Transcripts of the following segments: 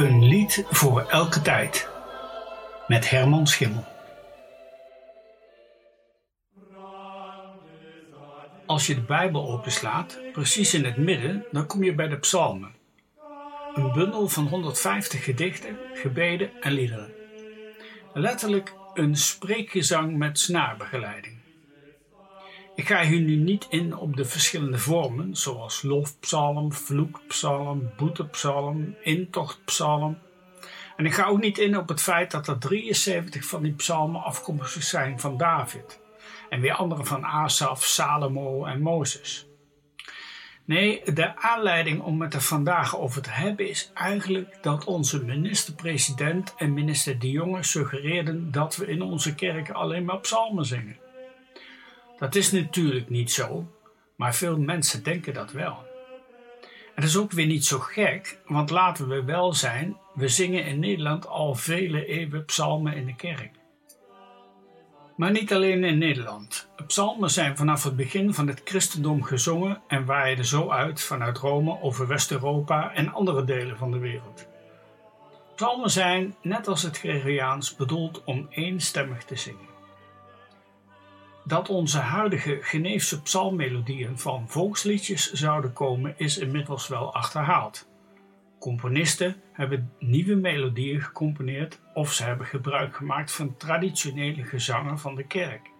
Een lied voor elke tijd. Met Herman Schimmel. Als je de Bijbel openslaat, precies in het midden, dan kom je bij de Psalmen. Een bundel van 150 gedichten, gebeden en liederen. Letterlijk een spreekgezang met snaarbegeleiding. Ik ga hier nu niet in op de verschillende vormen, zoals lofpsalm, vloekpsalm, boetepsalm, intochtpsalm. En ik ga ook niet in op het feit dat er 73 van die psalmen afkomstig zijn van David. En weer andere van Asaf, Salomo en Mozes. Nee, de aanleiding om het er vandaag over te hebben is eigenlijk dat onze minister-president en minister De Jonge suggereerden dat we in onze kerken alleen maar psalmen zingen. Dat is natuurlijk niet zo, maar veel mensen denken dat wel. En dat is ook weer niet zo gek, want laten we wel zijn, we zingen in Nederland al vele eeuwen psalmen in de kerk. Maar niet alleen in Nederland. Psalmen zijn vanaf het begin van het christendom gezongen en waaien zo uit vanuit Rome over West-Europa en andere delen van de wereld. Psalmen zijn, net als het Gregoriaans, bedoeld om eenstemmig te zingen. Dat onze huidige Geneefse psalmmelodieën van volksliedjes zouden komen is inmiddels wel achterhaald. Componisten hebben nieuwe melodieën gecomponeerd of ze hebben gebruik gemaakt van traditionele gezangen van de kerk.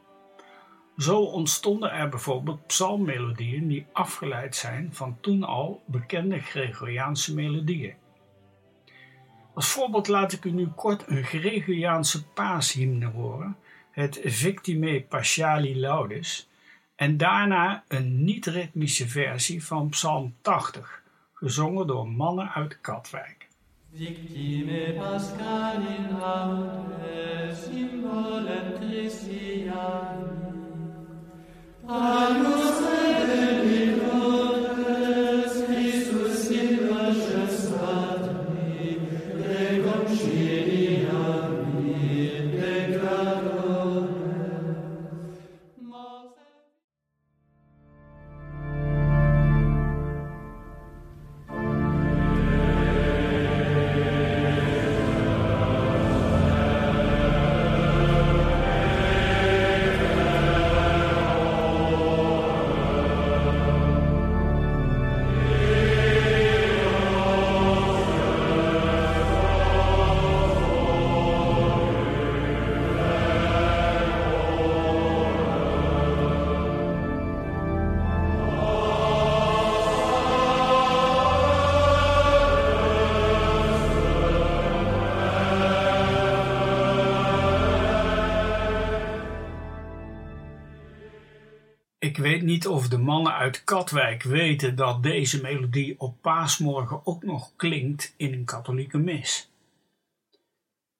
Zo ontstonden er bijvoorbeeld psalmmelodieën die afgeleid zijn van toen al bekende Gregoriaanse melodieën. Als voorbeeld laat ik u nu kort een Gregoriaanse paashymne horen het Victime Partiali Laudis en daarna een niet-ritmische versie van Psalm 80, gezongen door mannen uit Katwijk. Victime Laudes volem Christiani weet niet of de mannen uit Katwijk weten dat deze melodie op paasmorgen ook nog klinkt in een katholieke mis.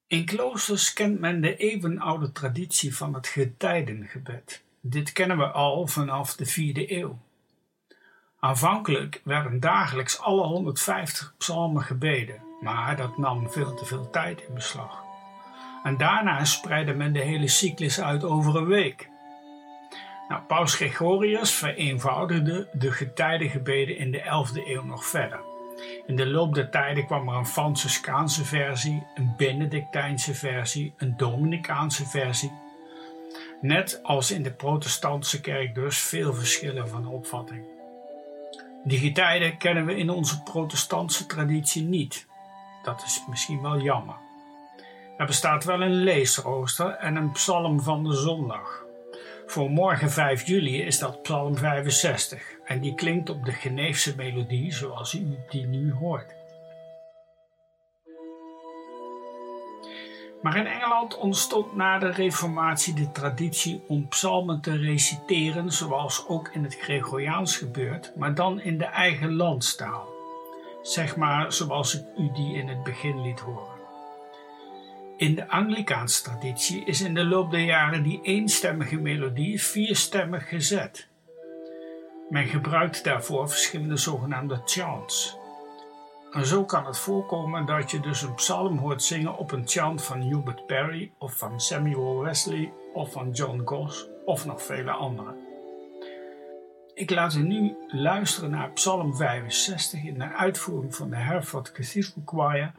In kloosters kent men de eeuwenoude traditie van het getijdengebed. Dit kennen we al vanaf de vierde eeuw. Aanvankelijk werden dagelijks alle 150 psalmen gebeden, maar dat nam veel te veel tijd in beslag. En daarna spreidde men de hele cyclus uit over een week. Nou, Paus Gregorius vereenvoudigde de getijdengebeden in de 11e eeuw nog verder. In de loop der tijden kwam er een Franciscaanse versie, een Benedictijnse versie, een Dominicaanse versie. Net als in de protestantse kerk dus veel verschillen van opvatting. Die getijden kennen we in onze protestantse traditie niet. Dat is misschien wel jammer. Er bestaat wel een leesrooster en een psalm van de zondag. Voor morgen 5 juli is dat Psalm 65 en die klinkt op de Geneefse melodie zoals u die nu hoort. Maar in Engeland ontstond na de Reformatie de traditie om psalmen te reciteren, zoals ook in het Gregoriaans gebeurt, maar dan in de eigen landstaal. Zeg maar zoals ik u die in het begin liet horen. In de Anglikaanse traditie is in de loop der jaren die eenstemmige melodie vierstemmig gezet. Men gebruikt daarvoor verschillende zogenaamde chants. En zo kan het voorkomen dat je dus een psalm hoort zingen op een chant van Hubert Parry of van Samuel Wesley of van John Goss of nog vele anderen. Ik laat u nu luisteren naar Psalm 65 in de uitvoering van de Hereford Cathedral Choir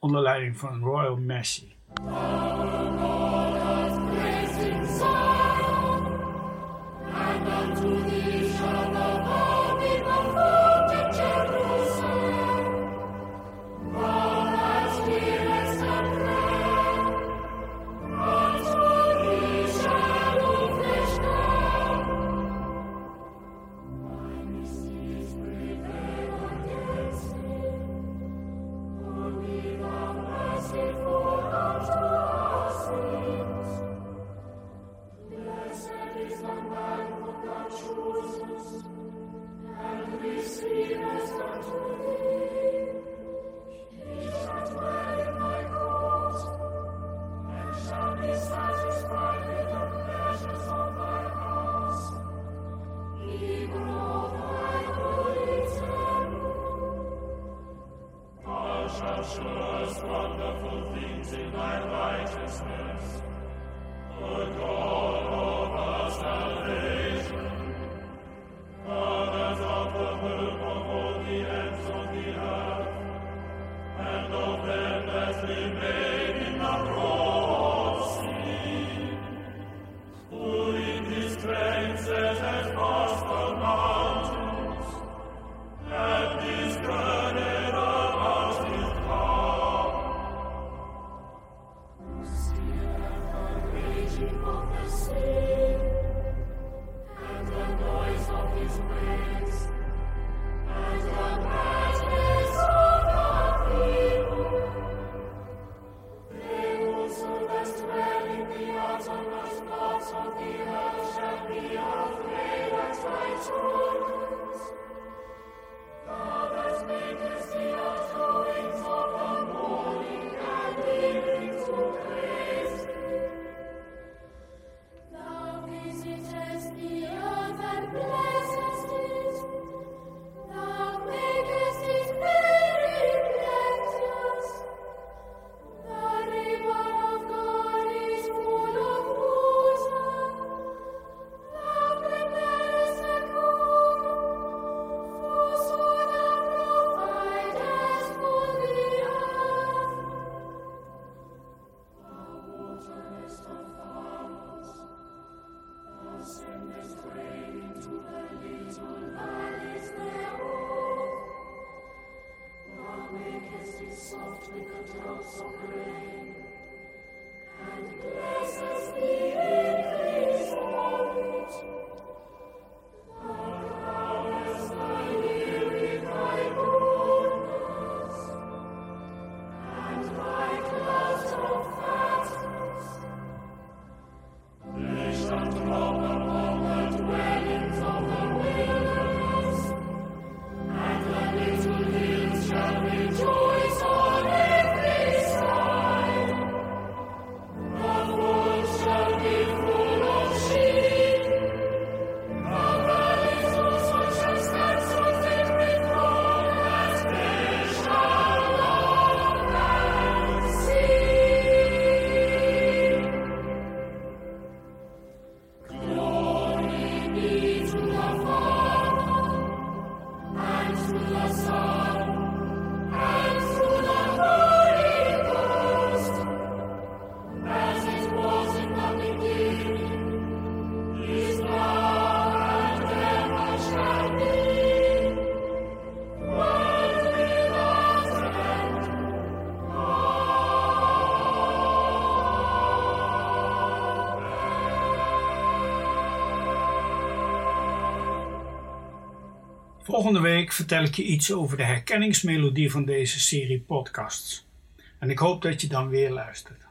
onder leiding van Royal Massey. Oh. Volgende week vertel ik je iets over de herkenningsmelodie van deze serie podcasts. En ik hoop dat je dan weer luistert.